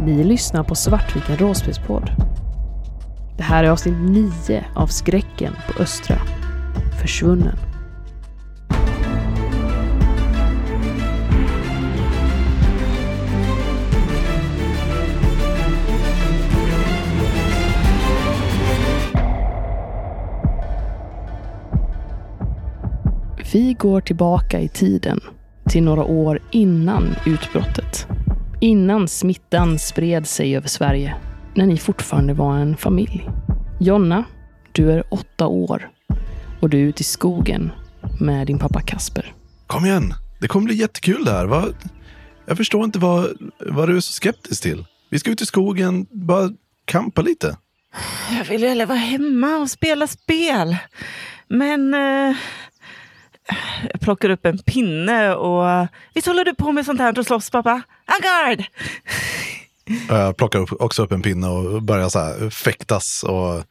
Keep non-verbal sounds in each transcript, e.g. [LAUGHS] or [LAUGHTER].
Ni lyssnar på Svartviken Råspelspodd. Det här är avsnitt 9 av Skräcken på Östra. Försvunnen. Vi går tillbaka i tiden till några år innan utbrottet. Innan smittan spred sig över Sverige. När ni fortfarande var en familj. Jonna, du är åtta år och du är ute i skogen med din pappa Kasper. Kom igen, det kommer bli jättekul det här. Va? Jag förstår inte vad, vad du är så skeptisk till. Vi ska ut i skogen, bara kampa lite. Jag vill ju hellre vara hemma och spela spel. Men eh, plockar upp en pinne och... Visst håller du på med sånt här och slåss pappa? Agard! Jag plockar upp, också upp en pinne och börjar så här fäktas. Och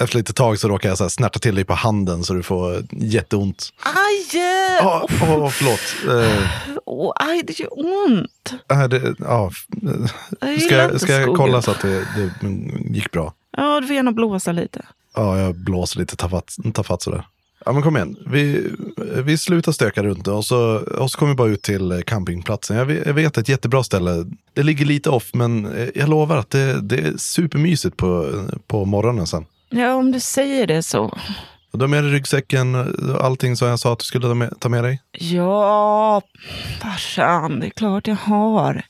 efter lite tag så råkar jag så här snärta till dig på handen så du får jätteont. Aj! Ja, oh, förlåt. Eh, Åh, aj, det gör ont. äh, det, ja, Jag ska jag, ska jag kolla så att det, det gick bra? Ja, du får gärna blåsa lite. Ja, jag blåser lite tafatt, tafatt sådär. Ja, men kom igen. Vi, vi slutar stöka runt och så, och så kommer vi bara ut till campingplatsen. Jag vet, jag vet ett jättebra ställe. Det ligger lite off, men jag lovar att det, det är supermysigt på, på morgonen sen. Ja, om du säger det så. Och du har med dig ryggsäcken, allting som jag sa att du skulle ta med, ta med dig. Ja, farsan, det är klart jag har.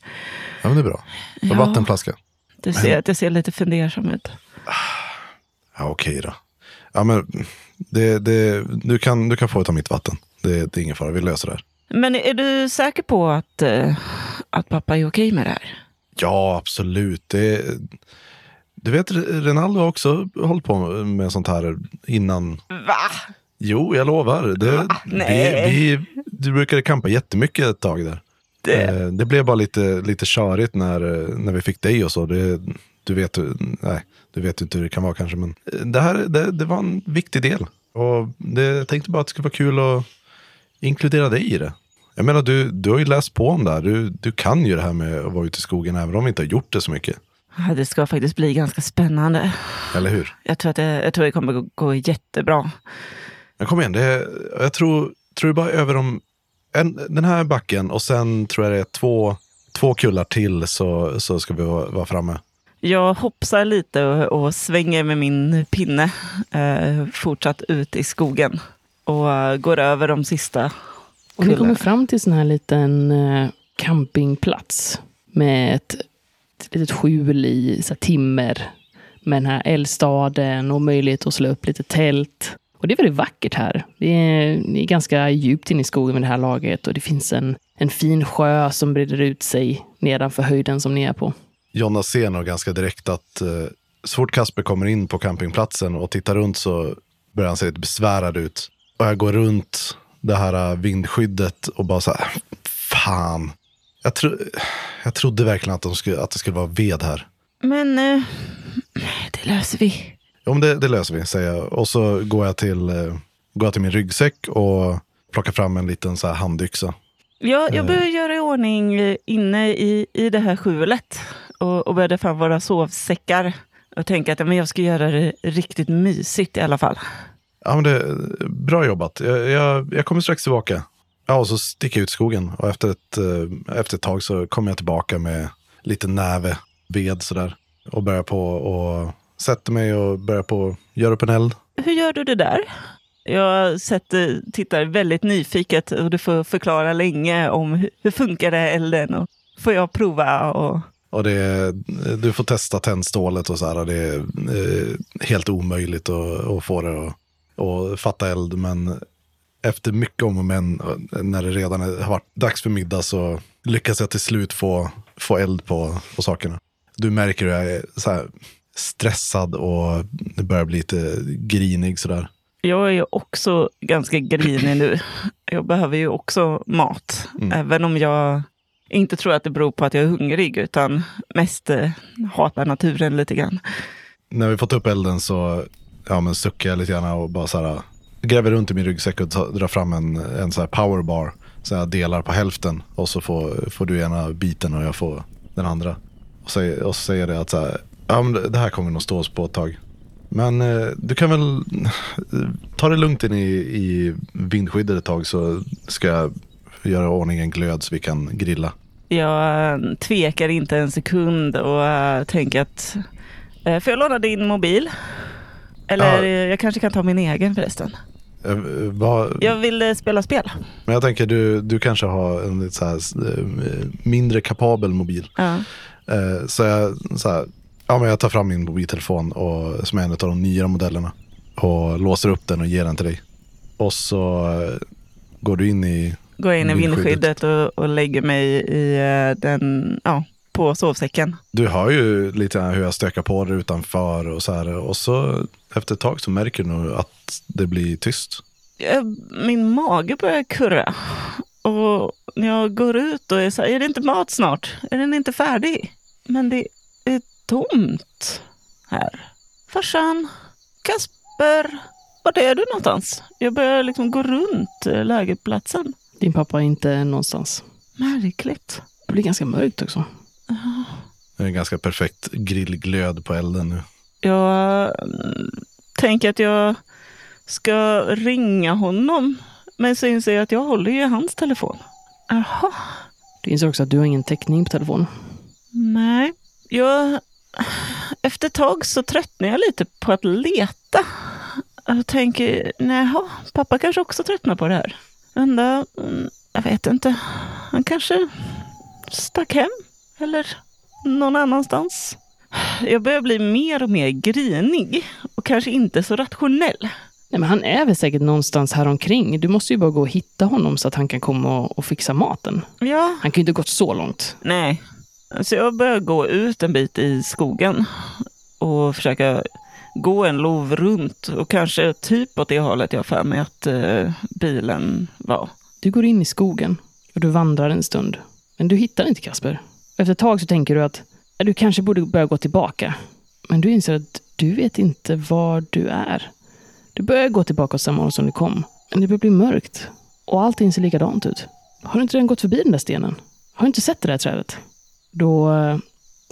Ja, men det är bra. Och Ja. vattenflaska. Du ser att jag ser lite fundersam ut. Ja, okej då. Ja, men det, det, du, kan, du kan få ta mitt vatten. Det, det är ingen fara, vi löser det här. Men är du säker på att, eh, att pappa är okej med det här? Ja, absolut. Det, du vet, Renaldo har också hållit på med sånt här innan. Va? Jo, jag lovar. Det, Va? Nej. vi, vi, du brukade kampa jättemycket ett tag där. Det- Eh, det blev bara lite, lite körigt när, när vi fick dig och så. Det, du, vet, nej, du vet inte hur det kan vara kanske. Men det, här, det, det var en viktig del. Och det, jag tänkte bara att det skulle vara kul att inkludera dig i det. Jag menar, du, du har ju läst på om det här. Du, du kan ju det här med att vara ute i skogen även om vi inte har gjort det så mycket. Det ska faktiskt bli ganska spännande. Eller hur? Jag tror att det, jag tror det kommer gå, gå jättebra. Men kom igen, det jag tror, tror det bara över om en, den här backen och sen tror jag det är två, två kullar till så, så ska vi vara, vara framme. Jag hoppsar lite och, och svänger med min pinne eh, fortsatt ut i skogen. Och går över de sista Och ni kommer kullarna. fram till sån här liten eh, campingplats med ett, ett litet skjul i så här, timmer. Med den här eldstaden och möjlighet att slå upp lite tält. Och det är väldigt vackert här. Det är, det är ganska djupt inne i skogen med det här laget och det finns en, en fin sjö som breder ut sig nedanför höjden som ni är på. Jonna ser nog ganska direkt att eh, så fort Kasper kommer in på campingplatsen och tittar runt så börjar han se lite besvärad ut. Och jag går runt det här eh, vindskyddet och bara så här, fan. Jag, tro, jag trodde verkligen att, de skulle, att det skulle vara ved här. Men eh, det löser vi. Ja, men det, det löser vi, säger jag. Och så går jag till, eh, går jag till min ryggsäck och plockar fram en liten så här handyxa. Jag, jag börjar göra i ordning eh, inne i, i det här skjulet. Och, och började fram våra sovsäckar. Och tänker att ja, men jag ska göra det riktigt mysigt i alla fall. Ja, men det, bra jobbat. Jag, jag, jag kommer strax tillbaka. Ja, och så sticker jag ut i skogen. Och efter ett, eh, efter ett tag så kommer jag tillbaka med lite näve ved sådär. Och börjar på och sätter mig och börjar på göra upp en eld. Hur gör du det där? Jag sätter, tittar väldigt nyfiket och du får förklara länge om hur, hur funkar det elden. Och får jag prova? Och, Och det du får testa tändstålet och så här. och Det är eh, helt omöjligt att, att få det att, att fatta eld. Men efter mycket om och men, när det redan är- har varit dags för middag så lyckas jag till slut få, få eld på, på sakerna. Du märker hur jag är så stressad och det börjar bli lite grinig sådär. jag är också ganska grinig nu. Jag behöver ju också mat. Även om jag inte tror att det beror på att jag är hungrig, utan mest eh, hatar naturen lite grann. När vi fått upp elden så ja, men suckar jag lite grann och bara så här, gräver runt i min ryggsäck och drar fram en, en så här powerbar. Så jag delar på hälften och så får, får du ena biten och jag får den andra. Och, säger, och så säger det att så här, ja, men det- det här kommer nog stå oss på ett tag. Men eh, du kan väl ta det lugnt in i, i vindskyddet ett tag så ska jag göra ordning en glöd så vi kan grilla. Jag eh, tvekar inte en sekund och eh, tänker att eh, får jag låna din mobil? Eller Ja. jag kanske kan ta min egen förresten. Vad- Jag vill spela spel. Men jag tänker du, du kanske har en så här, mindre kapabel mobil. Ja. Så jag, så här, ja, men jag tar fram min mobiltelefon och, som är en av de nyare modellerna och låser upp den och ger den till dig. Och så går du in i, Går in i Vindskyddet. och, och lägger mig i eh, den, ja, på sovsäcken. du hör ju lite hur jag stökar på det utanför och så här. Och så efter ett tag så märker du nog att det blir tyst. Eh, Min mage börjar kurra. Och när jag går ut och är så här, är det inte mat snart? Är den inte färdig? Men det är tomt här. Farsan, Kasper, var är du någonstans? Jag börjar liksom gå runt eh, lägerplatsen. Din pappa är inte någonstans. Märkligt. Det blir ganska mörkt också. Det är en ganska perfekt grillglöd på elden nu. Jag mm, tänker att jag ska ringa honom. Men så inser jag att jag håller ju i hans telefon. Jaha. Du inser också att du har ingen täckning på telefon. Nej, jag... Efter ett tag så tröttnar jag lite på att leta. Jag tänker, nej, pappa kanske också tröttnar på det här. Undrar, mm, jag vet inte. Han kanske stack hem. Eller någon annanstans. Jag börjar bli mer och mer grinig och kanske inte så rationell. Nej, men han är väl säkert någonstans här omkring. Du måste ju bara gå och hitta honom så att han kan komma och, och fixa maten. Ja, Han kan ju inte gått så långt. Nej. Så jag börjar gå ut en bit i skogen och försöka gå en lov runt och kanske typ åt det hållet jag har för mig att eh, bilen var. Du går in i skogen och du vandrar en stund. Men du hittar inte Kasper. Efter ett tag så tänker du att ja, du kanske borde börja gå tillbaka. Men du inser att du vet inte var du är. Du börjar gå tillbaka åt samma håll som du kom. Men det börjar bli mörkt. Och allting ser likadant ut. Har du inte redan gått förbi den där stenen? Har du inte sett det där trädet? Då eh,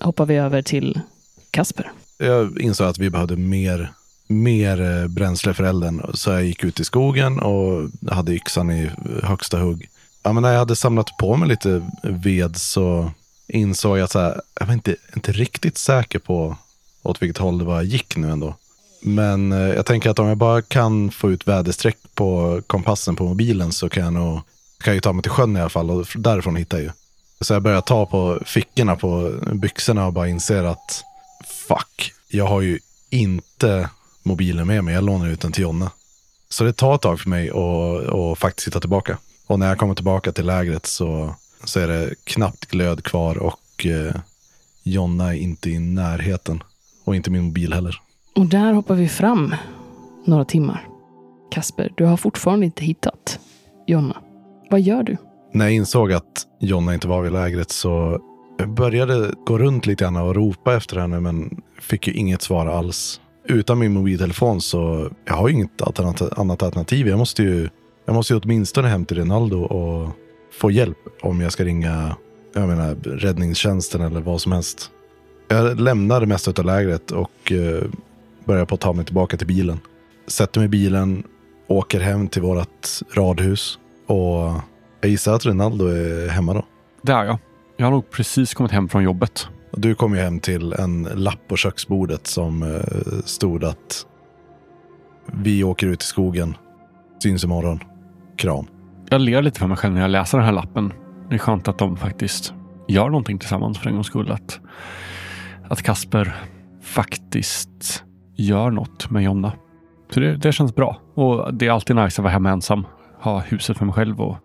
hoppar vi över till Kasper. Jag insåg att vi behövde mer, mer eh, bränsle för elden. Så jag gick ut i skogen och hade yxan i högsta hugg. Ja, men när jag hade samlat på mig lite ved så insåg jag att så här, jag var inte, inte riktigt säker på åt vilket håll det var jag gick nu ändå. Men eh, jag tänker att om jag bara kan få ut väderstreck på kompassen på mobilen så kan jag nog kan jag ta mig till sjön i alla fall och därifrån hittar jag ju. Så jag börjar ta på fickorna på byxorna och bara inser att fuck, jag har ju inte mobilen med mig. Jag lånar ut den till Jonna. Så det tar ett tag för mig att, att faktiskt hitta tillbaka. Och när jag kommer tillbaka till lägret så, så är det knappt glöd kvar och eh, Jonna är inte i närheten. Och inte min mobil heller. Och där hoppar vi fram några timmar. Kasper, du har fortfarande inte hittat Jonna. Vad gör du? När jag insåg att Jonna inte var vid lägret så jag började gå runt lite grann och ropa efter henne men fick ju inget svar alls. Utan min mobiltelefon så jag har ju inget annat alternativ. Jag måste ju, jag måste ju åtminstone hem till Rinaldo och få hjälp om jag ska ringa jag menar, räddningstjänsten eller vad som helst. Jag lämnar det mesta av lägret och eh, börjar på att ta mig tillbaka till bilen. Sätter mig i bilen, åker hem till vårt radhus och jag gissar att Rinaldo är hemma då. Det är jag. Har nog precis kommit hem från jobbet. Du kom ju hem till en lapp på köksbordet som eh, stod att vi åker ut i skogen. Syns imorgon. Kram. Jag ler lite för mig själv när jag läser den här lappen. Det är skönt att de faktiskt gör någonting tillsammans för en gångs skull. Att, att Kasper faktiskt gör något med Jonna. Så det, det känns bra. Och det är alltid nice att vara hemma ensam. Ha huset för mig själv och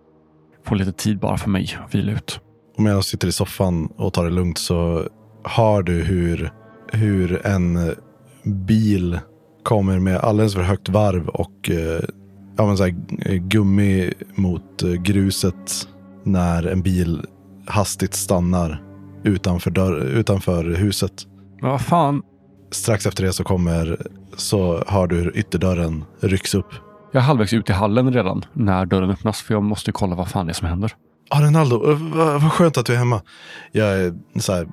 få lite tid bara för mig att vila ut. Och medan jag sitter i soffan och tar det lugnt så hör du hur, hur en bil kommer med alldeles för högt varv och eh, ja, men så här, eh, gummi mot eh, gruset när en bil hastigt stannar utanför, dörr, utanför huset. Men vad fan. Strax efter det så kommer så hör du hur ytterdörren rycks upp. Jag är halvvägs ut i hallen redan när dörren öppnas för jag måste kolla vad fan det är som händer. Ja, Ronaldo, eh, vad, vad skönt att du är hemma. Jag är så här,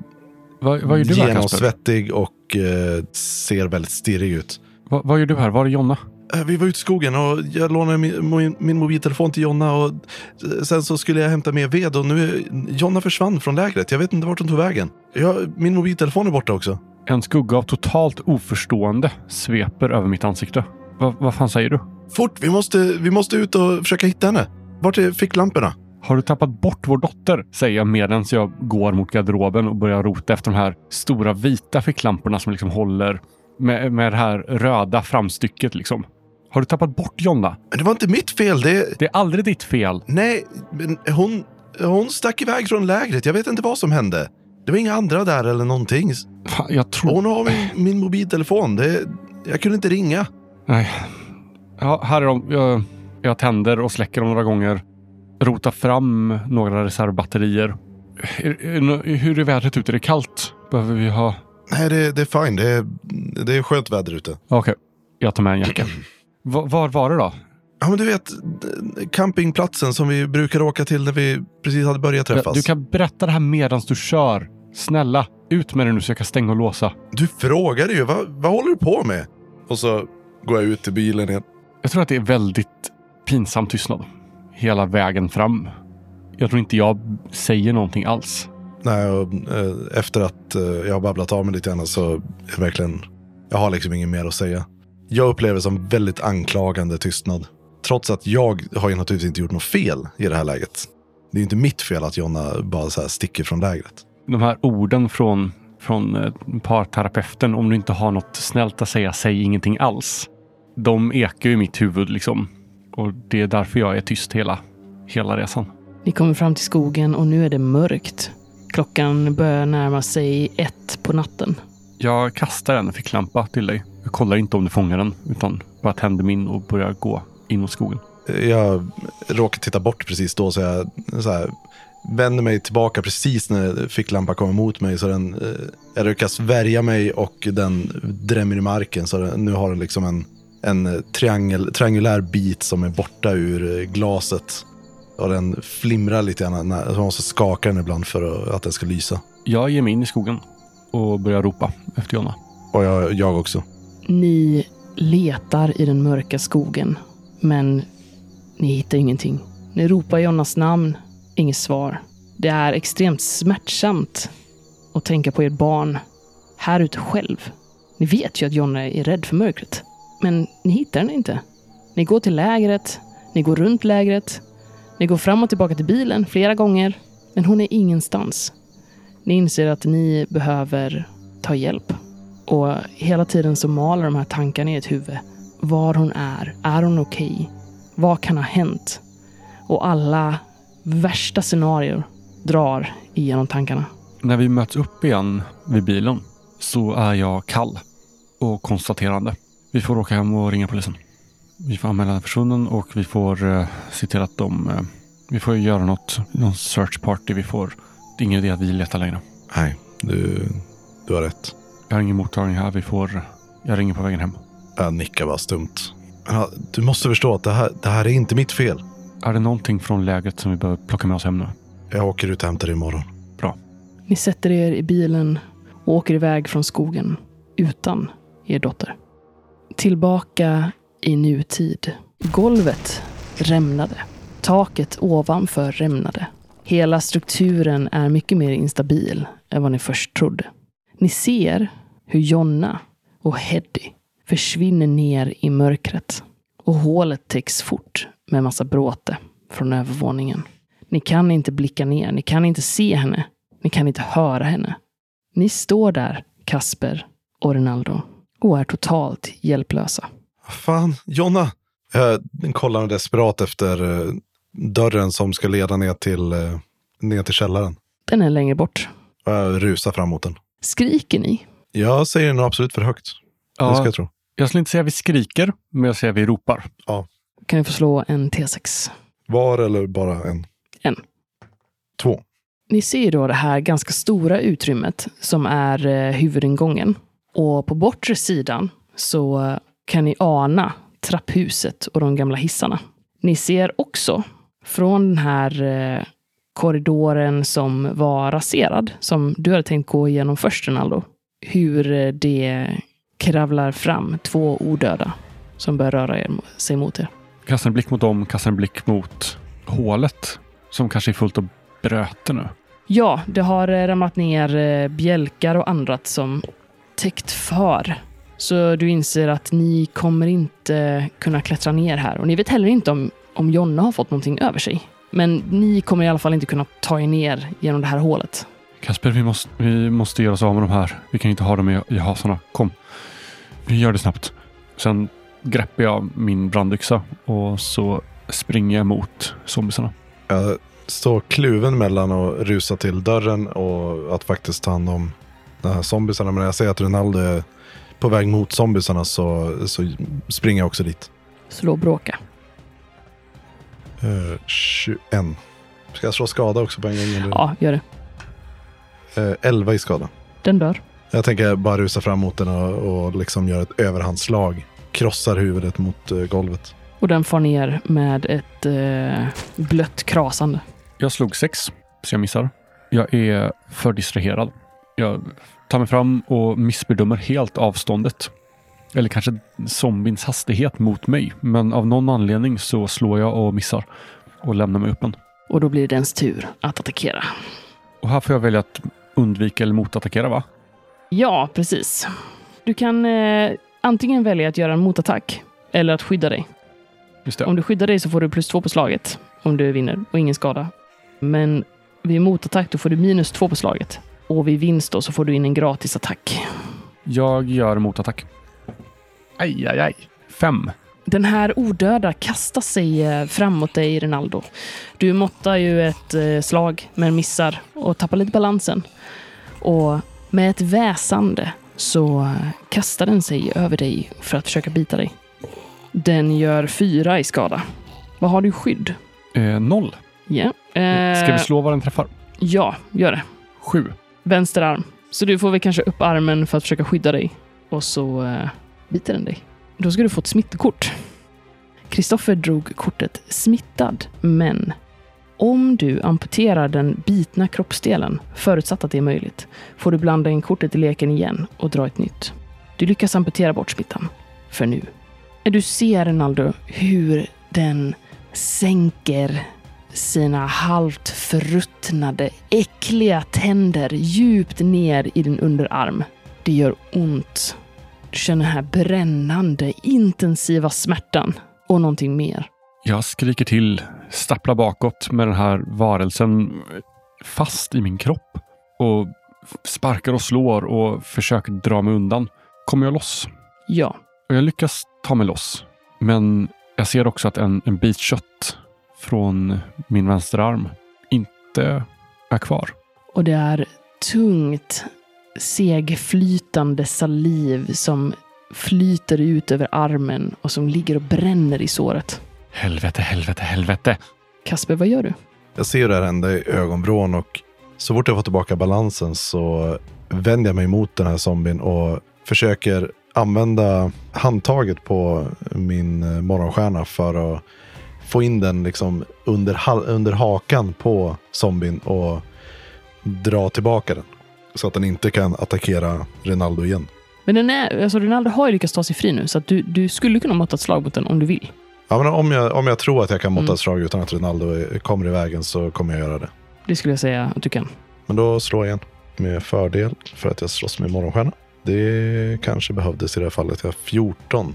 Vad, vad gör du här? Genomsvettig och eh, ser väldigt stirrig ut. Vad, vad gör du här? Var är Jonna? Eh, Vi var ute i skogen och jag lånade min, min, min mobiltelefon till Jonna och sen så skulle jag hämta mer ved och nu Jonna försvann från lägret. Jag vet inte vart hon tog vägen. Jag, min mobiltelefon är borta också. En skugga av totalt oförstående sveper över mitt ansikte. Va, vad fan säger du? Fort, vi måste, vi måste ut och försöka hitta henne. Vart är ficklamporna? Har du tappat bort vår dotter? Säger jag medan jag går mot garderoben och börjar rota efter de här stora vita ficklamporna som liksom håller med, med det här röda framstycket liksom. Har du tappat bort Jonna? Men det var inte mitt fel. Det, Det är aldrig ditt fel. nej, men hon, hon stack iväg från lägret. Jag vet inte vad som hände. Det var inga andra där eller någonting. Fan, jag tror... Hon har min, min mobiltelefon. Det, jag kunde inte ringa. Nej. Ja, här är de. Jag, jag tänder och släcker dem några gånger. Rotar fram några reservbatterier. Hur är vädret ute? Är det kallt? Behöver vi ha... Nej, det, det är fine. Det är, det är skönt väder ute. Okej, jag tar med en jacka. [CLEARS THROAT] Va- var var det då? Ja, men du vet campingplatsen som vi brukar åka till när vi precis hade börjat träffas. Du kan berätta det här medan du kör. Snälla, ut med det nu så jag kan stänga och låsa. Du frågade ju, vad, vad håller du på med? Och så går jag ut till bilen igen. Jag tror att det är väldigt pinsam tystnad. Hela vägen fram. Jag tror inte jag säger någonting alls. Nej, och, eh, efter att eh, jag har babblat av mig lite grann så är det verkligen, jag har liksom inget mer att säga. Jag upplever som väldigt anklagande tystnad. Trots att jag har ju naturligtvis inte gjort något fel i det här läget. Det är inte mitt fel att Jonna bara så här sticker från lägret. De här orden från, från eh, parterapeuten, om du inte har något snällt att säga, säg ingenting alls. De ekar ju i mitt huvud liksom. Och det är därför jag är tyst hela, hela resan. Ni kommer fram till skogen och nu är det mörkt. Klockan börjar närma sig ett på natten. Jag kastar en ficklampa till dig. Jag kollar inte om du fångar den, utan bara tänder min och börjar gå inåt skogen. Jag råkar titta bort precis då så jag så här, vänder mig tillbaka precis när ficklampan kommer mot mig. Så den, eh, jag lyckas värja mig och den drämmer i marken. Så den, nu har den liksom en, en triangel, triangulär bit som är borta ur eh, glaset. Och den flimrar lite grann. när- så Man måste skaka den ibland för att- att den ska lysa. Jag ger mig in i skogen och börjar ropa efter Jonna. Och jag, jag också. Ni letar i den mörka skogen, men ni hittar ingenting. Ni ropar Jonas namn, inget svar. Det är extremt smärtsamt att tänka på ert barn här ute själv. Ni vet ju att Jonna är rädd för mörkret, men ni hittar henne inte. Ni går till lägret, ni går runt lägret, ni går fram och tillbaka till bilen flera gånger, men hon är ingenstans. Ni inser att ni behöver ta hjälp. Och hela tiden så maler de här tankarna i ert huvud. Var hon är. Är hon okej? Vad kan ha hänt? Och alla värsta scenarier drar igenom tankarna. När vi möts upp igen vid bilen så är jag kall och konstaterande. Vi får åka hem och ringa polisen. Vi får anmäla den försvunnen och vi får eh, se till att de... Eh, vi får göra något, någon search party. Vi får... Det är ingen idé att vi letar längre. Nej, du, du har rätt. Jag har ingen mottagning här. Vi får... Jag ringer på vägen hem. Jag nickar bara stumt. Ja, Du måste förstå att det här, det här är inte mitt fel. Är det någonting från lägret som vi behöver plocka med oss hem nu? Jag åker ut och hämtar det imorgon. Ni sätter er i bilen och åker iväg från skogen utan er dotter. Tillbaka i nutid. Golvet rämnade. Taket ovanför rämnade. Hela strukturen är mycket mer instabil än vad ni först trodde. Ni ser hur Jonna och Heddy försvinner ner i mörkret. Och hålet täcks fort med massa bråte från övervåningen. Ni kan inte blicka ner, ni kan inte se henne, ni kan inte höra henne. Ni står där, Kasper och Rinaldo, och är totalt hjälplösa. Fan, Jonna! Jag kollar desperat efter eh, dörren som ska leda ner till, eh, ner till källaren. Den är längre bort. Jag rusar fram mot den. Skriker ni? Jag säger nog absolut för högt. Det ska Ja, jag tro. jag skulle inte säga vi skriker, men jag säger vi ropar. Kan ni få slå en T6? Var eller bara en? En. Två. Ni ser då det här ganska stora utrymmet som är eh, huvudingången. Och på bortre sidan så eh, kan ni ana trapphuset och de gamla hissarna. Ni ser också från den här eh, korridoren som var raserad, som du hade tänkt gå igenom först, Ronaldo. Hur det kravlar fram två odöda som börjar röra er, sig mot er. Kastar en blick mot dem, kastar en blick mot hålet som kanske är fullt av bröte nu. Ja, det har eh, ramlat ner eh, bjälkar och annat som täckt för. Så du inser att ni kommer inte kunna klättra ner här. Och ni vet heller inte om, om Jonna har fått någonting över sig. Men ni kommer i alla fall inte kunna ta er ner genom det här hålet. Kasper, vi måste, vi måste göra oss av med de här. Vi kan inte ha dem i, i hasarna. Kom. Vi gör det snabbt. Sen greppar jag min brandyxa och så springer jag mot zombiesarna. Jag står kluven mellan att rusa till dörren och att faktiskt ta hand om här zombiesarna. Men när jag ser att Ronaldo är på väg mot zombiesarna så, så springer jag också dit. Slå bråka. Uh, 21. Ska jag slå skada också på en gång? Eller? Ja, gör det. Uh, 11 i skada. Den dör. Jag tänker bara rusa fram mot den och, och liksom göra ett överhandslag. Krossar huvudet mot uh, golvet. Och den far ner med ett uh, blött krasande. Jag slog sex, så jag missar. Jag är för distraherad. Jag tar mig fram och missbedömer helt avståndet. Eller kanske zombiens hastighet mot mig. Men av någon anledning så slår jag och missar och lämnar mig öppen. Och då blir det dens tur att attackera. Och här får jag välja att undvika eller motattackera, va? Ja, precis. Du kan eh, antingen välja att göra en motattack eller att skydda dig. Om du skyddar dig så får du plus två på slaget om du vinner och ingen skada. Men vid motattack då får du minus två på slaget. Och vid vinst då så får du in en gratis attack. Jag gör motattack. Aj, aj, aj. Fem. Den här odöda kastar sig eh, framåt dig, Rinaldo. Du måttar ju ett eh, slag, men missar och tappar lite balansen. Och med ett väsande så eh, kastar den sig över dig för att försöka bita dig. Den gör fyra i skada. Vad har du i skydd? Eh, noll. Ja. Eh, Ska vi slå vad den träffar? Ja, gör det. Sju. Vänster arm. Så du får väl kanske upp armen för att försöka skydda dig. Och så eh, biter den dig. Då ska du få ett smittkort. Kristoffer drog kortet smittad, men om du amputerar den bitna kroppsdelen, förutsatt att det är möjligt, får du blanda in kortet i leken igen och dra ett nytt. Du lyckas amputera bort smittan. För nu. Du ser, Ronaldo, hur den sänker sina halvt förruttnade, äckliga tänder djupt ner i din underarm. Det gör ont. Du känner den här brännande, intensiva smärtan och någonting mer. Jag skriker till, stapplar bakåt med den här varelsen fast i min kropp och sparkar och slår och försöker dra mig undan. Kommer jag loss? Ja, Och jag lyckas ta mig loss. Men jag ser också att en, en bit kött från min vänsterarm inte är kvar. och det är tungt, segflytande saliv som flyter ut över armen och som ligger och bränner i såret. Helvete, helvete, helvete. Kasper, vad gör du? Jag ser det här hända i ögonvrån och så fort jag får tillbaka balansen så vänder jag mig mot den här zombien och försöker använda handtaget på min morgonstjärna för att få in den liksom under, under hakan på zombien och dra tillbaka den. Så att den inte kan attackera Rinaldo igen. Men den är, alltså Ronaldo har ju lyckats ta sig fri nu, så du, du skulle kunna måtta ett slag mot den om du vill. Ja, men om, jag, om jag tror att jag kan måtta Mm. ett slag utan att Rinaldo kommer i vägen så kommer jag göra det. Det skulle jag säga att du kan. Men då slår jag igen med fördel för att jag slåss med morgonstjärna. Det kanske behövdes i det här fallet. Jag har 14.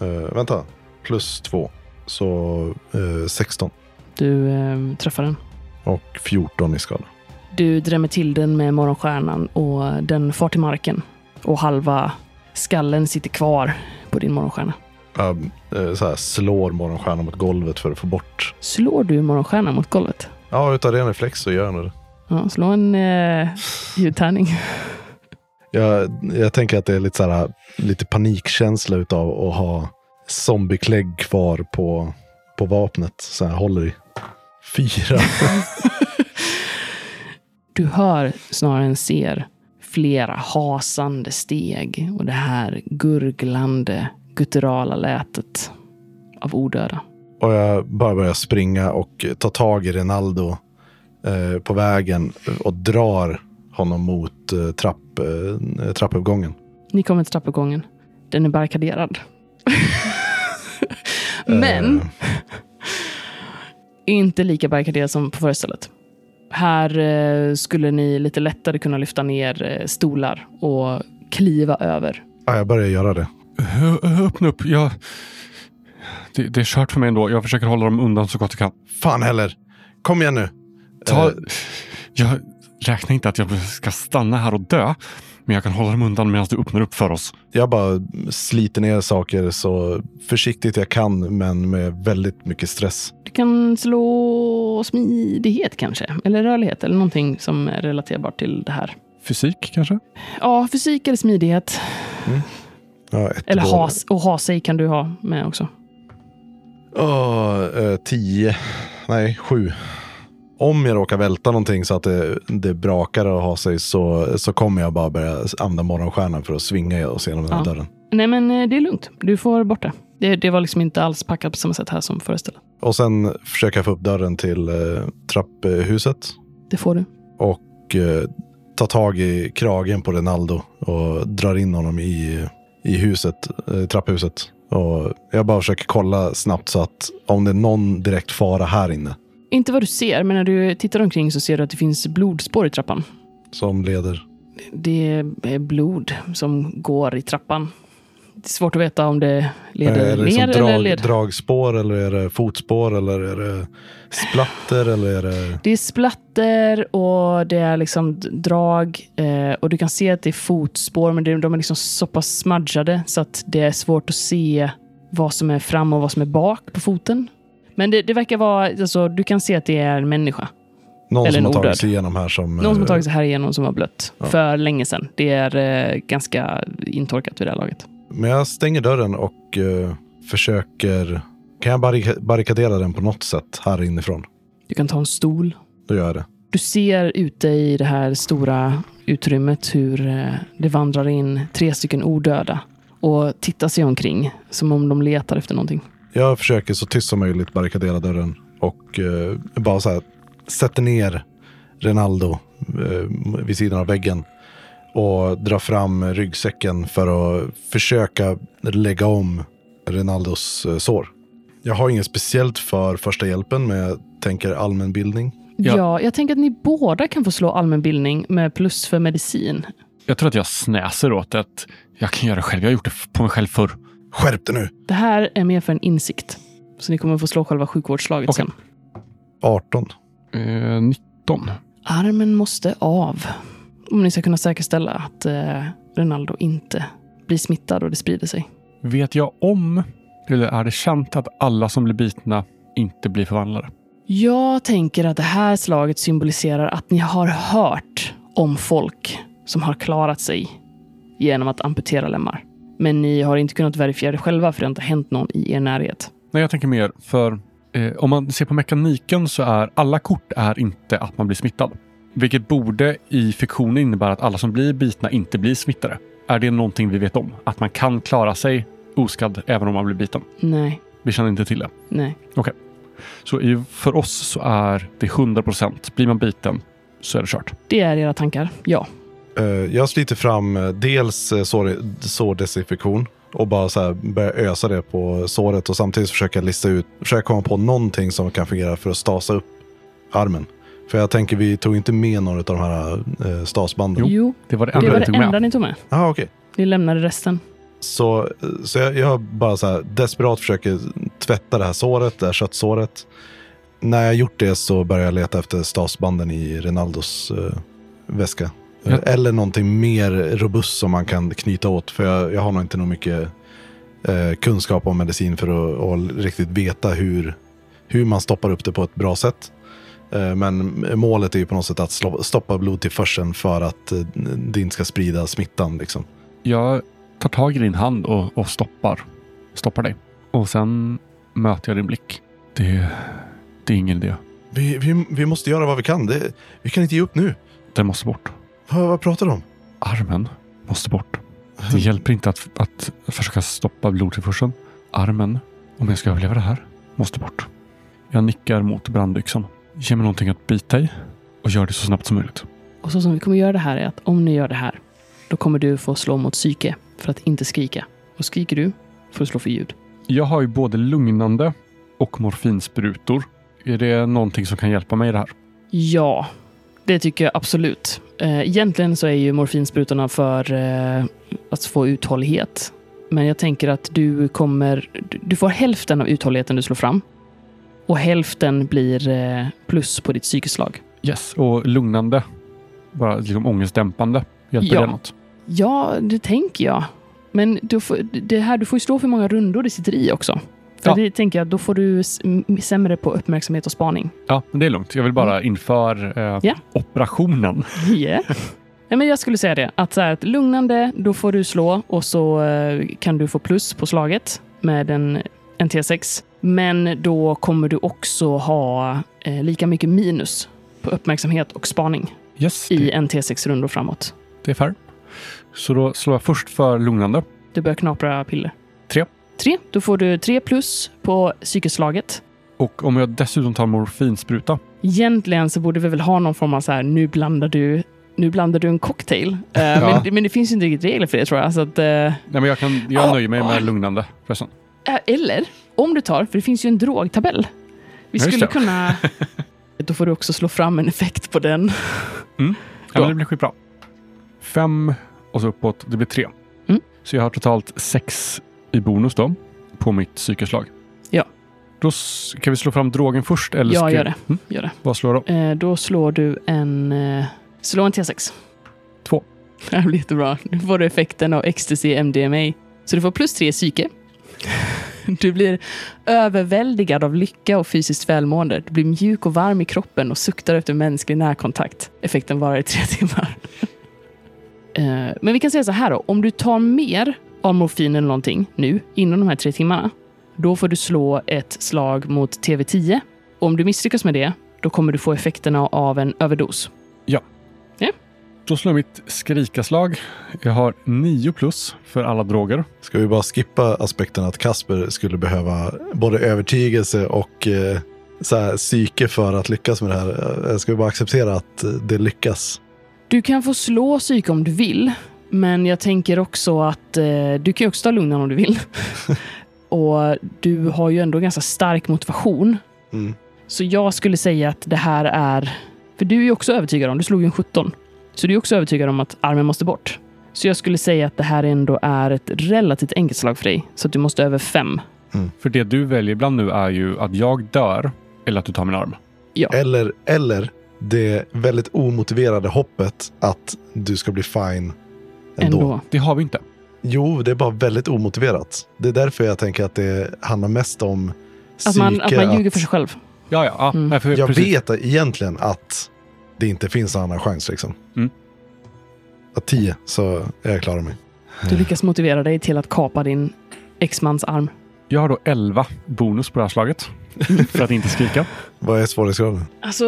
Eh, vänta, plus 2. Så eh, 16 Du eh, träffar den. och 14 i skada. Du drämmer till den med morgonstjärnan och den far till marken. Och halva skallen sitter kvar på din morgonstjärna. Eh, så här, slår morgonstjärnan mot golvet för att få bort. Slår du morgonstjärnan mot golvet? Ja, utav ren reflex så gör jag det. Ja, slå en eh, ljudtärning. Jag, jag tänker att det är lite, så här, lite panikkänsla utav att ha zombieklägg kvar på, på vapnet. Så här, håller i. Fyra. [LAUGHS] Du hör snarare än ser flera hasande steg och det här gurglande, gutturala lätet av odöda. Och jag bara börjar springa och ta tag i Rinaldo. eh, på vägen och drar honom mot eh, trapp, eh, trappuppgången. Ni kommer till trappuppgången. Den är barrikaderad. [LAUGHS] Men Eh, [LAUGHS] inte lika barrikaderad som på förra stället. Här eh, skulle ni lite lättare kunna lyfta ner eh, stolar och kliva över. ja, jag börjar göra det. Öppna upp. Jag... Det, det är kört för mig ändå. Jag försöker hålla dem undan så gott jag kan. Fan heller. Kom igen nu. Ta... Jag räknar inte att jag ska stanna här och dö. Men jag kan hålla dem undan medan du öppnar upp för oss. Jag bara sliter ner saker så försiktigt jag kan, men med väldigt mycket stress. Du kan slå smidighet kanske, eller rörlighet, eller någonting som är relaterbart till det här. Fysik kanske? Ja, fysik eller smidighet. Ja, ett Eller has, och ha sig kan du ha med också. Åh, eh, tio. Nej, sju. Om jag råkar välta någonting så att det, det brakar och har sig så, så kommer jag bara börja använda morgonstjärnan för att svinga oss genom den här Ja. dörren. Nej, men eh, det är lugnt. Du får bort det. Det, det var liksom inte alls packat på samma sätt här som förra stället. Och sen försöker jag få upp dörren till eh, trapphuset Det får du. och eh, ta tag i kragen på Renaldo och drar in honom i, i huset, eh, trapphuset. Och jag bara försöker kolla snabbt så att om det är någon direkt fara här inne Inte vad du ser, men när du tittar omkring så ser du att det finns blodspår i trappan. som leder. Det är blod som går i trappan. Det är svårt att veta om det leder är det ner liksom eller drag, leder... dragspår eller är det fotspår eller är det splatter eller är det... Det är splatter och det är liksom drag eh, och du kan se att det är fotspår men de är liksom så pass smudgade så att det är svårt att se vad som är fram och vad som är bak på foten. Men det, det verkar vara, alltså, du kan se att det är en människa. Någon Eller som har tagit sig igenom här som... Någon som har eh, tagit sig här igenom som var blött Ja. för länge sedan. Det är eh, ganska intorkat vid det här laget. Men jag stänger dörren och eh, försöker... Kan jag barrika- barrikadera den på något sätt här inifrån? Du kan ta en stol. Då gör jag det. Du ser ute i det här stora utrymmet hur eh, det vandrar in tre stycken odöda och tittar sig omkring som om de letar efter någonting. Jag försöker så tyst som möjligt barrikadera dörren och eh, bara så här sätter ner Renaldo eh, vid sidan av väggen och drar fram ryggsäcken för att försöka lägga om Renaldos eh, sår. Jag har inget speciellt för första hjälpen, men jag tänker allmänbildning. Ja. Ja. jag tänker att ni båda kan få slå allmänbildning med plus för medicin. Jag tror att jag snäser åt det. att Jag kan göra det själv. Jag har gjort det på mig själv förr. Skärp dig nu! Det här är mer för en insikt. Så ni kommer få slå själva sjukvårdsslaget Okej. sen. 18. Eh, 19. Armen måste av. Om ni ska kunna säkerställa att eh, Ronaldo inte blir smittad och det sprider sig. Vet jag om, eller är det känt att alla som blir bitna inte blir förvandlade? Jag tänker att det här slaget symboliserar att ni har hört om folk som har klarat sig genom att amputera lemmar. Men ni har inte kunnat verifiera det själva för det har inte hänt någon i er närhet. Nej, jag tänker mer för eh, om man ser på mekaniken så är alla kort är inte att man blir smittad. Vilket borde i fiktionen innebära att alla som blir bitna inte blir smittade. Är det någonting vi vet om? Att man kan klara sig oskadd även om man blir biten? Nej, Vi känner inte till det. nej. Så i, för oss så är det 100 procent. Blir man biten så är det kört. Det är era tankar, ja. Eh, Jag sliter fram eh, dels eh, sår, sårdesinfektion och bara så här börjar ösa det på såret och samtidigt försöka lista ut, försöka komma på någonting som kan fungera för att stasa upp armen. För jag tänker, vi tog inte med några av de här eh, stasbanden. Jo, Det var det det enda var vi det enda ni tog med. Ah, okej. Ni lämnade resten. Så, så jag, jag bara så här desperat försöker tvätta det här såret, det här köttsåret. När jag gjort det så börjar jag leta efter stasbanden i Renaldos eh, väska. Eh, Ja. Eller någonting mer robust som man kan knyta åt. För jag, jag har nog inte nog mycket eh, kunskap om medicin för att, att riktigt veta hur, hur man stoppar upp det på ett bra sätt. Eh, men målet är ju på något sätt att stoppa blodtillförseln för att eh, det inte ska sprida smittan. Liksom. Jag tar tag i din hand och, och stoppar. Stoppar dig. Och sen möter jag din blick. Det, det är ingen idé. Vi, vi, vi måste göra vad vi kan. Det, vi kan inte ge upp nu. Den måste bort. Vad, pratar du om? Armen måste bort. Det hjälper inte att, att försöka stoppa blodtillförseln. Armen, om jag ska överleva det här, måste bort. Jag nickar mot brandyxan. Ge mig någonting att bita i och gör det så snabbt som möjligt. Och så som vi kommer göra det här är att om ni gör det här, då kommer du få slå mot psyke för att inte skrika. Och skriker du får du slå för ljud. Jag har ju både lugnande och morfinsprutor. Är det någonting som kan hjälpa mig i det här? Ja, det tycker jag absolut. Eh, Egentligen så är ju morfinsprutorna för eh, att få uthållighet. Men jag tänker att du kommer... du- får hälften av uthålligheten du slår fram. Och hälften blir eh, plus på ditt psykeslag. Yes. Och lugnande, bara liksom ångestdämpande. Hjälper Ja. det något? Ja, det tänker jag. Men du får, det här, du får ju slå för många rundor det sitter i också. För Ja. det tänker jag, då får du sämre på uppmärksamhet och spaning. Ja, men det är lugnt. Jag vill bara inför eh, Ja. operationen. [LAUGHS] Yeah. Nej, men jag skulle säga det. Att, så här, att lugnande, då får du slå och så eh, kan du få plus på slaget med en, en T6. Men då kommer du också ha eh, lika mycket minus på uppmärksamhet och spaning Yes, i en T6-rundor framåt. det är fair. Så då slår jag först för lugnande. Du börjar knapra piller. Tre. Tre. Då får du tre plus på psykeslaget. Och om jag dessutom tar morfinspruta. Egentligen så borde vi väl ha någon form av så här, nu blandar du, nu blandar du en cocktail. Eh, [LAUGHS] Ja. men, men det finns ju inte riktigt regler för det tror jag. Så att, eh, Nej, men jag, kan, jag Ja. nöjer mig med lugnande förresten. Eh, Eller om du tar, för det finns ju en drogtabell. Vi Ja, skulle kunna... [LAUGHS] Då får du också slå fram en effekt på den. Ja, Då. men det blir skitbra. Fem och så uppåt. Det blir tre. Mm. Så jag har totalt sex i bonus då på mitt psykeslag. Ja. Då kan vi slå fram drogen först? Eller Ja, gör det. Mm. Gör det. Vad slår då? Eh, då slår du en... Eh, slå en T6. Två. [LAUGHS] Det blir jättebra. Nu får du effekten av ecstasy MDMA. Så du får plus tre psyke. Du blir överväldigad av lycka och fysiskt välmående. Du blir mjuk och varm i kroppen och suktar efter mänsklig närkontakt. Effekten varar i tre timmar. [LAUGHS] Eh, Men vi kan säga så här då. Om du tar mer av morfin eller någonting nu, inom de här tre timmarna, då får du slå ett slag mot TV10. Och om du misslyckas med det, då kommer du få effekterna av en överdos. Då slår jag mitt skrikaslag. Jag har nio plus för alla droger. Ska vi bara skippa aspekten att Kasper skulle behöva både övertygelse och eh, så här, psyke för att lyckas med det här? Eh, Ska vi bara acceptera att eh, det lyckas? Du kan få slå psyke om du vill, men jag tänker också att eh, du kan ju också ta lugnan om du vill. [LAUGHS] och du har ju ändå ganska stark motivation. Mm. Så jag skulle säga att det här är... För du är ju också övertygad om, du slog ju en 17. Så du är också övertygad om att armen måste bort. Så jag skulle säga att det här ändå är ett relativt enkelt slag för dig. Så att du måste över fem. För det du väljer ibland nu är ju att jag dör eller att du tar min arm. Eller, eller det väldigt omotiverade hoppet att du ska bli fine ändå. Ändå. Det har vi inte. Jo, det är bara väldigt omotiverat. Det är därför jag tänker att det handlar mest om Att man, att psyke, man ljuger för sig själv. Ja, ja. ja. Mm. Jag precis. vet egentligen att det inte finns någon annan chans. Liksom. Mm. Att tio så är jag klar mig. Du lyckas motivera dig till att kapa din exmans arm. Jag har då 11 bonus på det här slaget. [LAUGHS] för att inte skrika. Vad är svårighetsgraden? Alltså,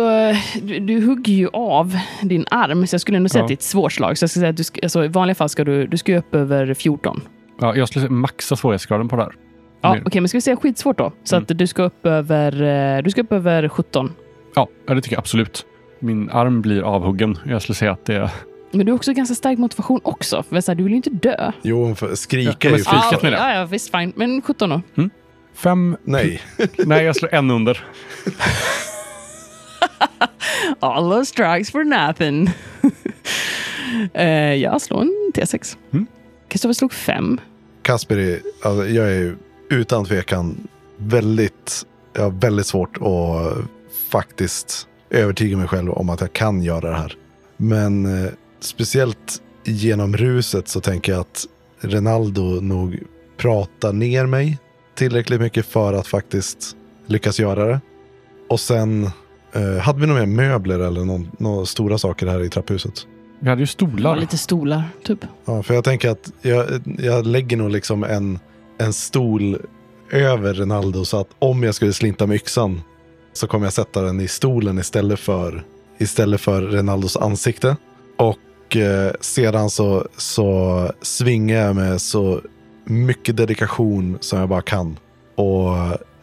du, du hugger ju av din arm, så jag skulle ändå säga Ja. att det är ett svårt slag. Så jag ska säga att du alltså, i vanliga fall ska du, du ska upp över 14. Ja, jag skulle maxa svårighetsgraden på det här. Ja, okej, men ska vi säga skitsvårt då? Så Mm. att du ska upp över, eh, du ska upp över 17. Ja, ja, det tycker jag absolut. Min arm blir avhuggen. Jag skulle säga att det är... Men du har också ganska stark motivation också. För så här, du vill ju inte dö. Jo, för skrika Ja, är ju... ja, menar jag. ja, ja, visst, fine. Men 17 då? Fem... Nej. [LAUGHS] Nej, jag slår en under. [LAUGHS] All those drugs for nothing. uh, [LAUGHS] jag slår en T6. Mm. Kristoffer slog fem. Kasper är, alltså, jag är utan tvekan väldigt, jag har väldigt svårt att faktiskt övertyga mig själv om att jag kan göra det här. Men eh, speciellt genom ruset så tänker jag att Ronaldo nog pratar ner mig tillräckligt mycket för att faktiskt lyckas göra det. Och sen, eh, hade vi några mer möbler eller någon, några stora saker här i trapphuset? Vi hade ju stolar. lite stolar, typ. Ja, för jag tänker att jag, jag lägger nog liksom en, en stol över Ronaldo så att om jag skulle slinta med yxan så kommer jag sätta den i stolen istället för, istället för Ronaldos ansikte. Och eh, sedan så, så svingar jag med så mycket dedikation som jag bara kan och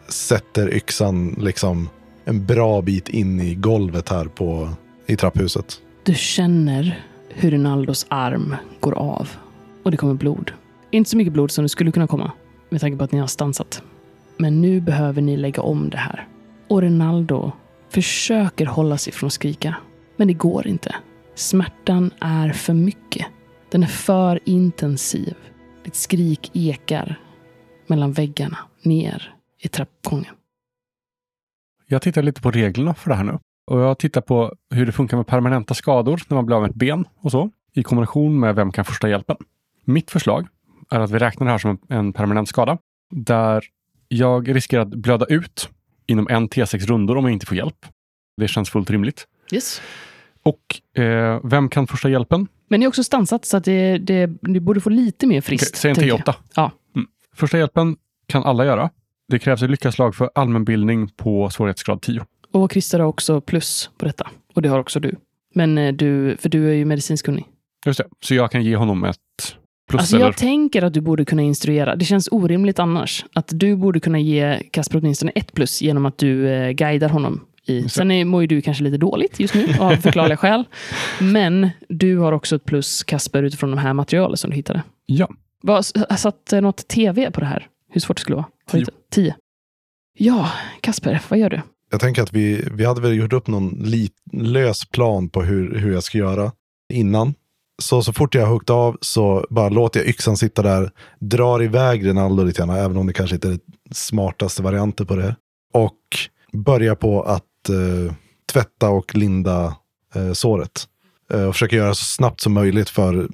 sätter yxan liksom en bra bit in i golvet här på, i trapphuset. Du känner hur Rinaldos arm går av och det kommer blod. Inte så mycket blod som det skulle kunna komma med tanke på att ni har stansat. Men nu behöver ni lägga om det här. Och Rinaldo försöker hålla sig från att skrika. Men det går inte. Smärtan är för mycket. Den är för intensiv. Ditt skrik ekar mellan väggarna ner i trappuppgången. Jag tittar lite på reglerna för det här nu. Och jag tittar på hur det funkar med permanenta skador när man blir av med ett ben och så. I kombination med vem kan första hjälpen. Mitt förslag är att vi räknar det här som en permanent skada. Där jag riskerar att blöda ut inom en T6 rundor om jag inte får hjälp. Det känns fullt rimligt. Yes. Och eh, vem kan första hjälpen? Men ni är också stansat så att det, det, ni borde få lite mer friskt. Okej, säg en tänker jag. T8. Ja. Mm. Första hjälpen kan alla göra. Det krävs ett lyckaslag för allmänbildning på svårighetsgrad 10. Och Christer har också plus på detta. Och det har också du. Men eh, du, för du är ju medicinskt kunnig. Just det. Så jag kan ge honom ett plus Alltså eller? jag tänker att du borde kunna instruera. Det känns orimligt annars. Att du borde kunna ge Kasper åtminstone ett plus genom att du eh, guidar honom. I. Sen är, mår ju du kanske lite dåligt just nu av förklarliga [LAUGHS] skäl. Men du har också ett plus Kasper utifrån de här materialen som du hittade. Ja. Vad, satt något tv på det här? Hur svårt det skulle vara? Tio. Tio. Ja, Kasper, vad gör du? Jag tänker att vi, vi hade väl gjort upp någon lit, lös plan på hur, hur jag ska göra innan. Så, så fort jag har huggit av så bara låter jag yxan sitta där, drar iväg Rinaldo lite grann, även om det kanske inte är den smartaste varianten på det. Och börjar på att eh, tvätta och linda eh, såret. Eh, och försöker göra så snabbt som möjligt för,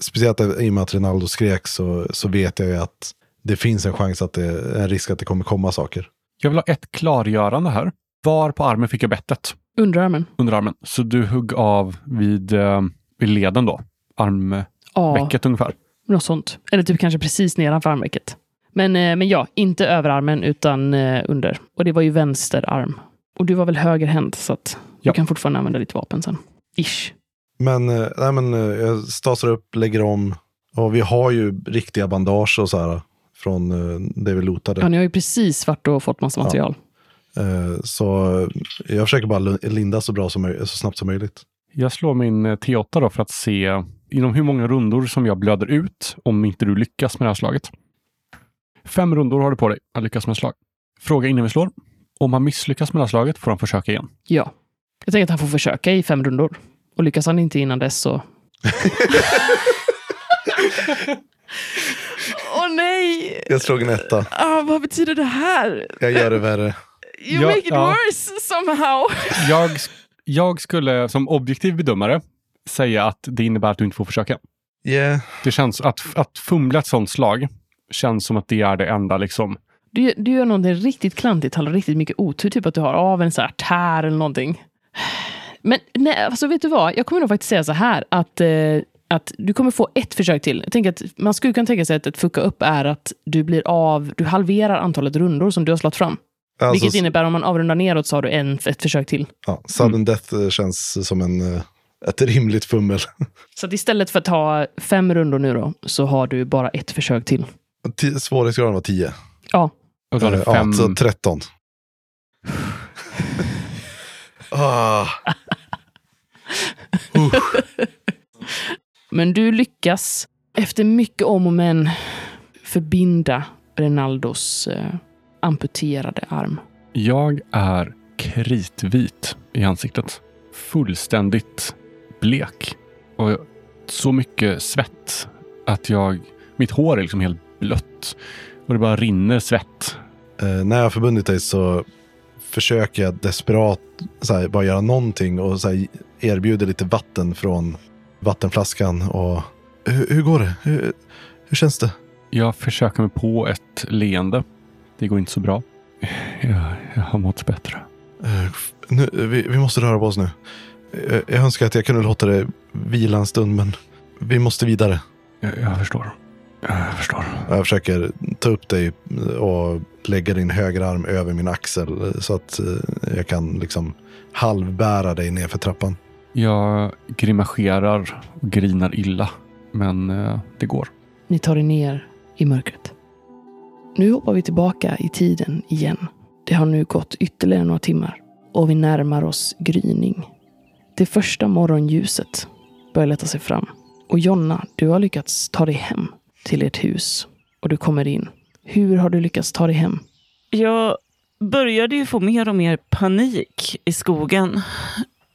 speciellt i och med att Rinaldo skrek så, så vet jag ju att det finns en chans att det en risk att det kommer komma saker. Jag vill ha ett klargörande här. Var på armen fick jag bettet? Underarmen? Under armen. Så du hugg av vid, eh, vid leden då? Armvecket Ja, ungefär. något sånt. Eller typ kanske precis nedanför armvecket. Men, eh, men ja, inte överarmen utan eh, under. Och det var ju vänster arm. Och du var väl högerhänt så att Ja. du kan fortfarande använda ditt vapen sen. Ish. Men, eh, nej, men eh, jag stasar upp, lägger om. Och vi har ju riktiga bandage och så här från eh, det vi lootade. Ja, ni har ju precis varit och fått massa Ja. material. Eh, Så jag försöker bara linda så, bra som, så snabbt som möjligt. Jag slår min eh, T8 då för att se inom hur många rundor som jag blöder ut om inte du lyckas med det här slaget. Fem rundor har du på dig att lyckas med slag. Fråga innan vi slår. Om han misslyckas med det här slaget får han försöka igen. Ja. Jag tänker att han får försöka i fem rundor. Och lyckas han inte innan dess så... [LAUGHS] Åh nej! Jag slog en etta. Ah, vad betyder det här? Jag gör det värre. You Ja, make it ja. worse somehow. [LAUGHS] Jag, jag skulle som objektiv bedömare säga att det innebär att du inte får försöka. Yeah. Det känns att, att fumla ett sånt slag känns som att det är det enda liksom. Du, du gör någonting riktigt klantigt, har riktigt mycket otur. Typ att du har av en så här tär eller någonting. Men nej, alltså vet du vad? Jag kommer nog faktiskt säga så här att, eh, att du kommer få ett försök till. Jag tänker att man skulle kunna tänka sig att ett fucka upp är att du blir av, du halverar antalet rundor som du har slått fram. Alltså, Vilket innebär om man avrundar neråt så har du en, ett försök till. ja, sudden death eh, känns som en, eh, ett rimligt fummel. [LAUGHS] Så att istället för att ta fem rundor nu då, så har du bara ett försök till. Ti- Svårighetsgraden var 10. Ja, Och då det Eh, fem, Ja, så 13. [LAUGHS] ah. Men du lyckas efter mycket om och men förbinda Renaldos eh, amputerade arm. Jag är kritvit i ansiktet. Fullständigt blek. Och så mycket svett att jag... Mitt hår är liksom helt blött. Och det bara rinner svett. Eh, när jag har förbundit dig så försöker jag desperat här, bara göra någonting och så här, erbjuder lite vatten från vattenflaskan. Och, hur, hur går det? Hur, hur känns det? Jag försöker mig på ett leende. Det går inte så bra. Jag, jag har mått bättre. Eh, nu, vi, vi måste röra på oss nu. Eh, jag önskar att jag kunde låta det vila en stund, men vi måste vidare. Jag, jag förstår. Jag förstår. Jag försöker ta upp dig och lägga din högra arm över min axel så att eh, jag kan liksom halvbära dig ner för trappan. Jag grimaserar och grinar illa. Men eh, det går. Ni tar er ner i mörkret. Nu hoppar vi tillbaka i tiden igen. Det har nu gått ytterligare några timmar. och vi närmar oss gryning. Det första morgonljuset börjar leta sig fram. Och Jonna, du har lyckats ta dig hem till ert hus och du kommer in. Hur har du lyckats ta dig hem? Jag började ju få mer och mer panik i skogen.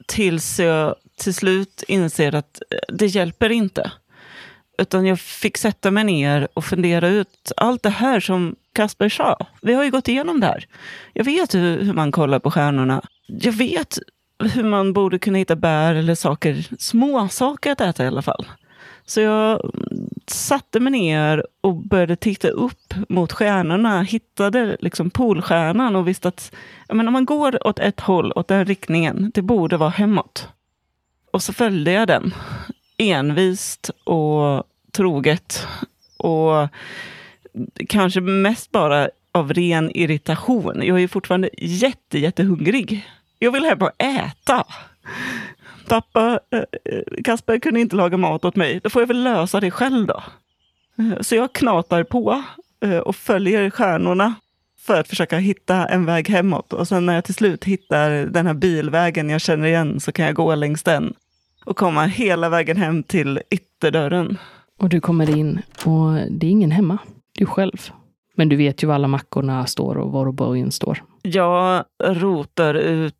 Tills jag till slut inser att eh, det hjälper inte. Utan jag fick sätta mig ner och fundera ut allt det här som Kasper sa. Vi har ju gått igenom det här. Jag vet hur, hur man kollar på stjärnorna. Jag vet hur man borde kunna hitta bär eller saker, små saker att äta i alla fall. Så jag satte mig ner och började titta upp mot stjärnorna. Hittade liksom polstjärnan och visste att men om man går åt ett håll, åt den riktningen, det borde vara hemåt. Och så följde jag den. Envist och troget. Och kanske mest bara av ren irritation. Jag är fortfarande jätte, jättehungrig. Jag vill hem och äta. Pappa, eh, Kasper kunde inte laga mat åt mig. Då får jag väl lösa det själv då. Eh, så jag knatar på eh, och följer stjärnorna för att försöka hitta en väg hemåt. Och sen när jag till slut hittar den här bilvägen jag känner igen så kan jag gå längs den och komma hela vägen hem till ytterdörren. Och du kommer in och det är ingen hemma. Du själv. Men du vet ju var alla mackorna står och var borgen står. Jag rotar ut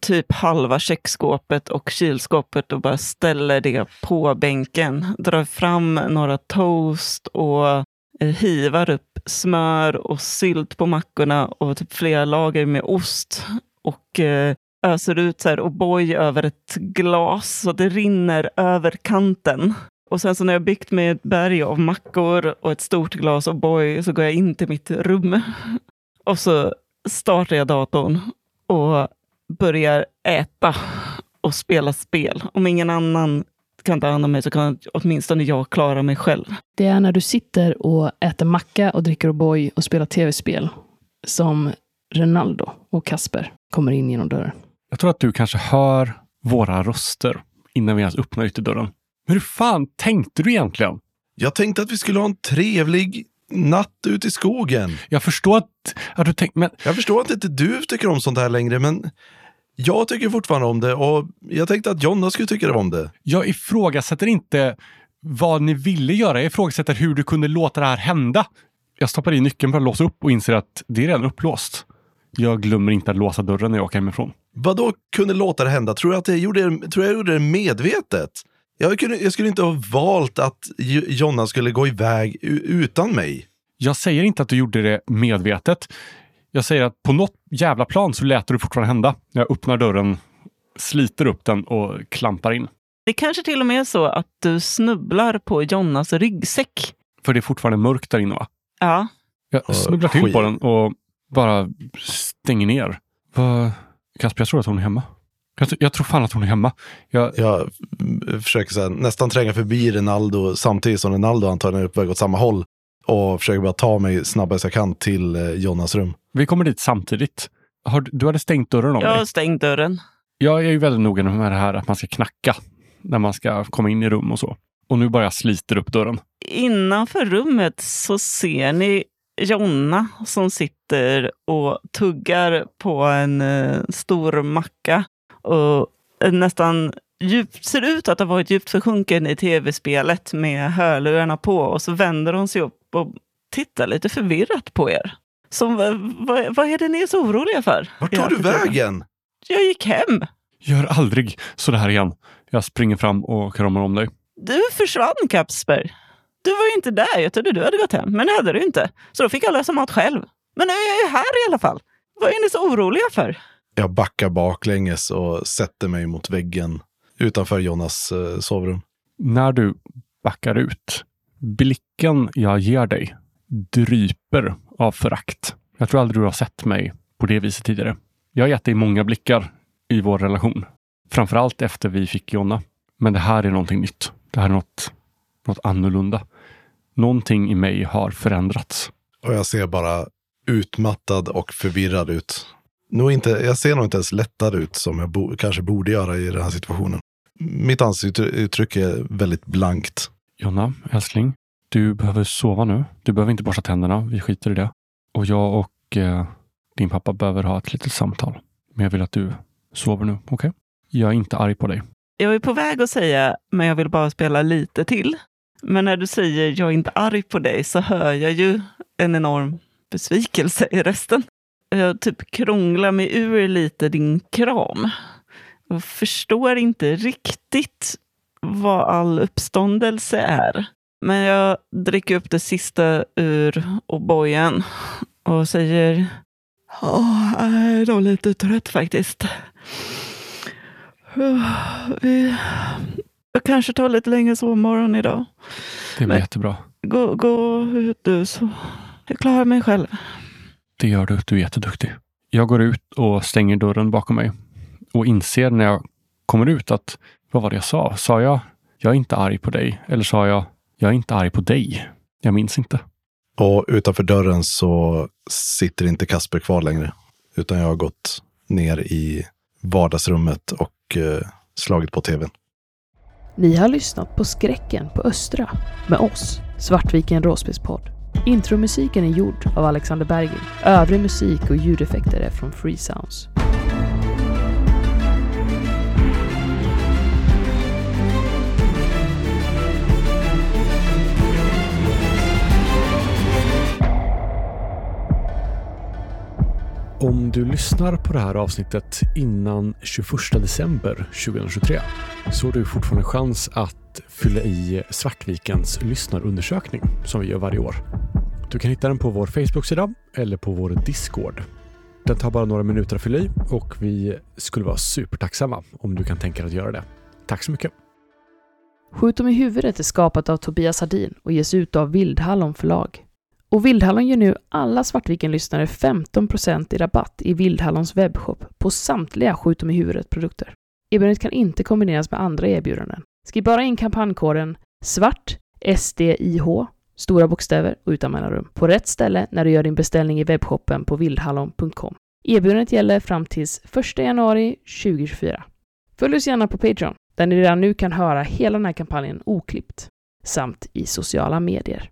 typ halva köksskåpet och kylskåpet och bara ställer det på bänken. Drar fram några toast och eh, hivar upp smör och sylt på mackorna och typ flera lager med ost. Och eh, öser ut så här O'boy över ett glas så det rinner över kanten. Och sen så när jag byggt mig ett berg av mackor och ett stort glas O'boy så går jag in till mitt rum. Och så startar jag datorn och börjar äta och spela spel. Om ingen annan kan ta hand om mig så kan åtminstone jag klara mig själv. Det är när du sitter och äter macka och dricker O'boy och spelar tv-spel som Ronaldo och Kasper kommer in genom dörren. Jag tror att du kanske hör våra röster innan vi ens öppnar ytterdörren. Hur fan tänkte du egentligen? Jag tänkte att vi skulle ha en trevlig natt ute i skogen. Jag förstår att, att du tänkte, men Jag förstår att inte du tycker om sånt här längre, men jag tycker fortfarande om det och jag tänkte att Jonna skulle tycka om det. jag ifrågasätter inte vad ni ville göra. Jag ifrågasätter hur du kunde låta det här hända. Jag stoppar i nyckeln för att låsa upp och inser att det är redan upplåst. Jag glömmer inte att låsa dörren när jag åker hemifrån. Vad då kunde låta det hända? Tror jag att jag gjorde det, tror jag gjorde det medvetet? Jag, kunde, jag skulle inte ha valt att Jonna skulle gå iväg utan mig. Jag säger inte att du gjorde det medvetet. Jag säger att på något jävla plan så lät det fortfarande hända. Jag öppnar dörren, sliter upp den och klampar in. Det kanske till och med är så att du snubblar på Jonnas ryggsäck. För det är fortfarande mörkt där inne va? Ja, Jag snubblar till på den och bara stänger ner. Vad... Kasper, jag tror att hon är hemma. Jag, tror fan att hon är hemma. Jag, Jag försöker så här, nästan tränga förbi Ronaldo samtidigt som Ronaldo antagligen är på väg åt samma håll. Och försöker bara ta mig snabbast jag kan till eh, Jonnas rum. Vi kommer dit samtidigt. Har, du- hade stängt dörren om jag dig. har stängt dörren. Jag är ju väldigt noga med det här att man ska knacka när man ska komma in i rum och så. Och nu bara sliter upp dörren. Innanför rummet så ser ni Jonna som sitter och tuggar på en eh, stor macka. Och eh, nästan djupt, ser ut att ha varit djupt försjunken i tv-spelet med hörlurarna på. Och så vänder hon sig upp och tittar lite förvirrat på er. Som, vad, vad, är det ni är så oroliga för? Vart tar du vägen? Jag gick hem. Gör aldrig så det här igen. Jag springer fram och kramar om dig. Du försvann, Kapsper. Du var ju inte där. Jag trodde du hade gått hem, men det hade du inte. Så då fick jag lösa mat själv. Men nu är jag ju här i alla fall. Vad är ni så oroliga för? Jag backar baklänges och sätter mig mot väggen utanför Jonas eh, sovrum. När du backar ut, blicken jag ger dig dryper av förakt. Jag tror aldrig du har sett mig på det viset tidigare. Jag har gett dig många blickar i vår relation. Framförallt efter vi fick Jonna. Men det här är någonting nytt. Det här är något, något annorlunda. Någonting i mig har förändrats. Och jag ser bara utmattad och förvirrad ut. Nog inte, jag ser nog inte ens lättad ut som jag bo, kanske borde göra i den här situationen. Mitt ansiktsuttryck är väldigt blankt. Jonna, älskling, du behöver sova nu. Du behöver inte borsta tänderna. Vi skiter i det. Och jag och eh, din pappa behöver ha ett litet samtal. Men jag vill att du sover nu, okej? Okay? Jag är inte arg på dig. Jag är på väg att säga, men jag vill bara spela lite till. Men när du säger jag är inte arg på dig så hör jag ju en enorm besvikelse i rösten. Jag typ krånglar mig ur lite din kram. Jag förstår inte riktigt vad all uppståndelse är. Men jag dricker upp det sista ur O'boyen och säger Ja, jag är nog lite trött faktiskt. Vi, jag kanske tar lite längre sovmorgon idag. Det blir Men, jättebra. Gå, gå ut du så jag klarar mig själv. Det gör du. Du är jätteduktig. Jag går ut och stänger dörren bakom mig och inser när jag kommer ut att vad var det jag sa? Sa jag jag är inte arg på dig? Eller sa jag jag är inte arg på dig? Jag minns inte. Och utanför dörren så sitter inte Kasper kvar längre, utan jag har gått ner i vardagsrummet och eh, slagit på tvn. Ni har lyssnat på Skräcken på Östra med oss, Svartviken Råspelspodd. Intromusiken är gjord av Alexander Bergin. Övrig musik och ljudeffekter är från Free Sounds. Om du lyssnar på det här avsnittet innan 21 december 2023 så har du fortfarande chans att fylla i Svartvikens lyssnarundersökning som vi gör varje år. Du kan hitta den på vår Facebook-sida eller på vår Discord. Den tar bara några minuter att fylla i och vi skulle vara supertacksamma om du kan tänka dig att göra det. Tack så mycket! Skjut dem i huvudet är skapat av Tobias Hardin och ges ut av Vildhallon förlag. Och Vildhallon ger nu alla Svartviken-lyssnare 15% i rabatt i Vildhallons webbshop på samtliga Skjut dem i huvudet-produkter. Erbjudandet kan inte kombineras med andra erbjudanden. Skriv bara in kampanjkoden SVART SDIH stora bokstäver och utan mellanrum, på rätt ställe när du gör din beställning i webbshoppen på vildhallon.com. Erbjudandet gäller fram tills 1 januari 2024. Följ oss gärna på Patreon, där ni redan nu kan höra hela den här kampanjen oklippt, samt i sociala medier.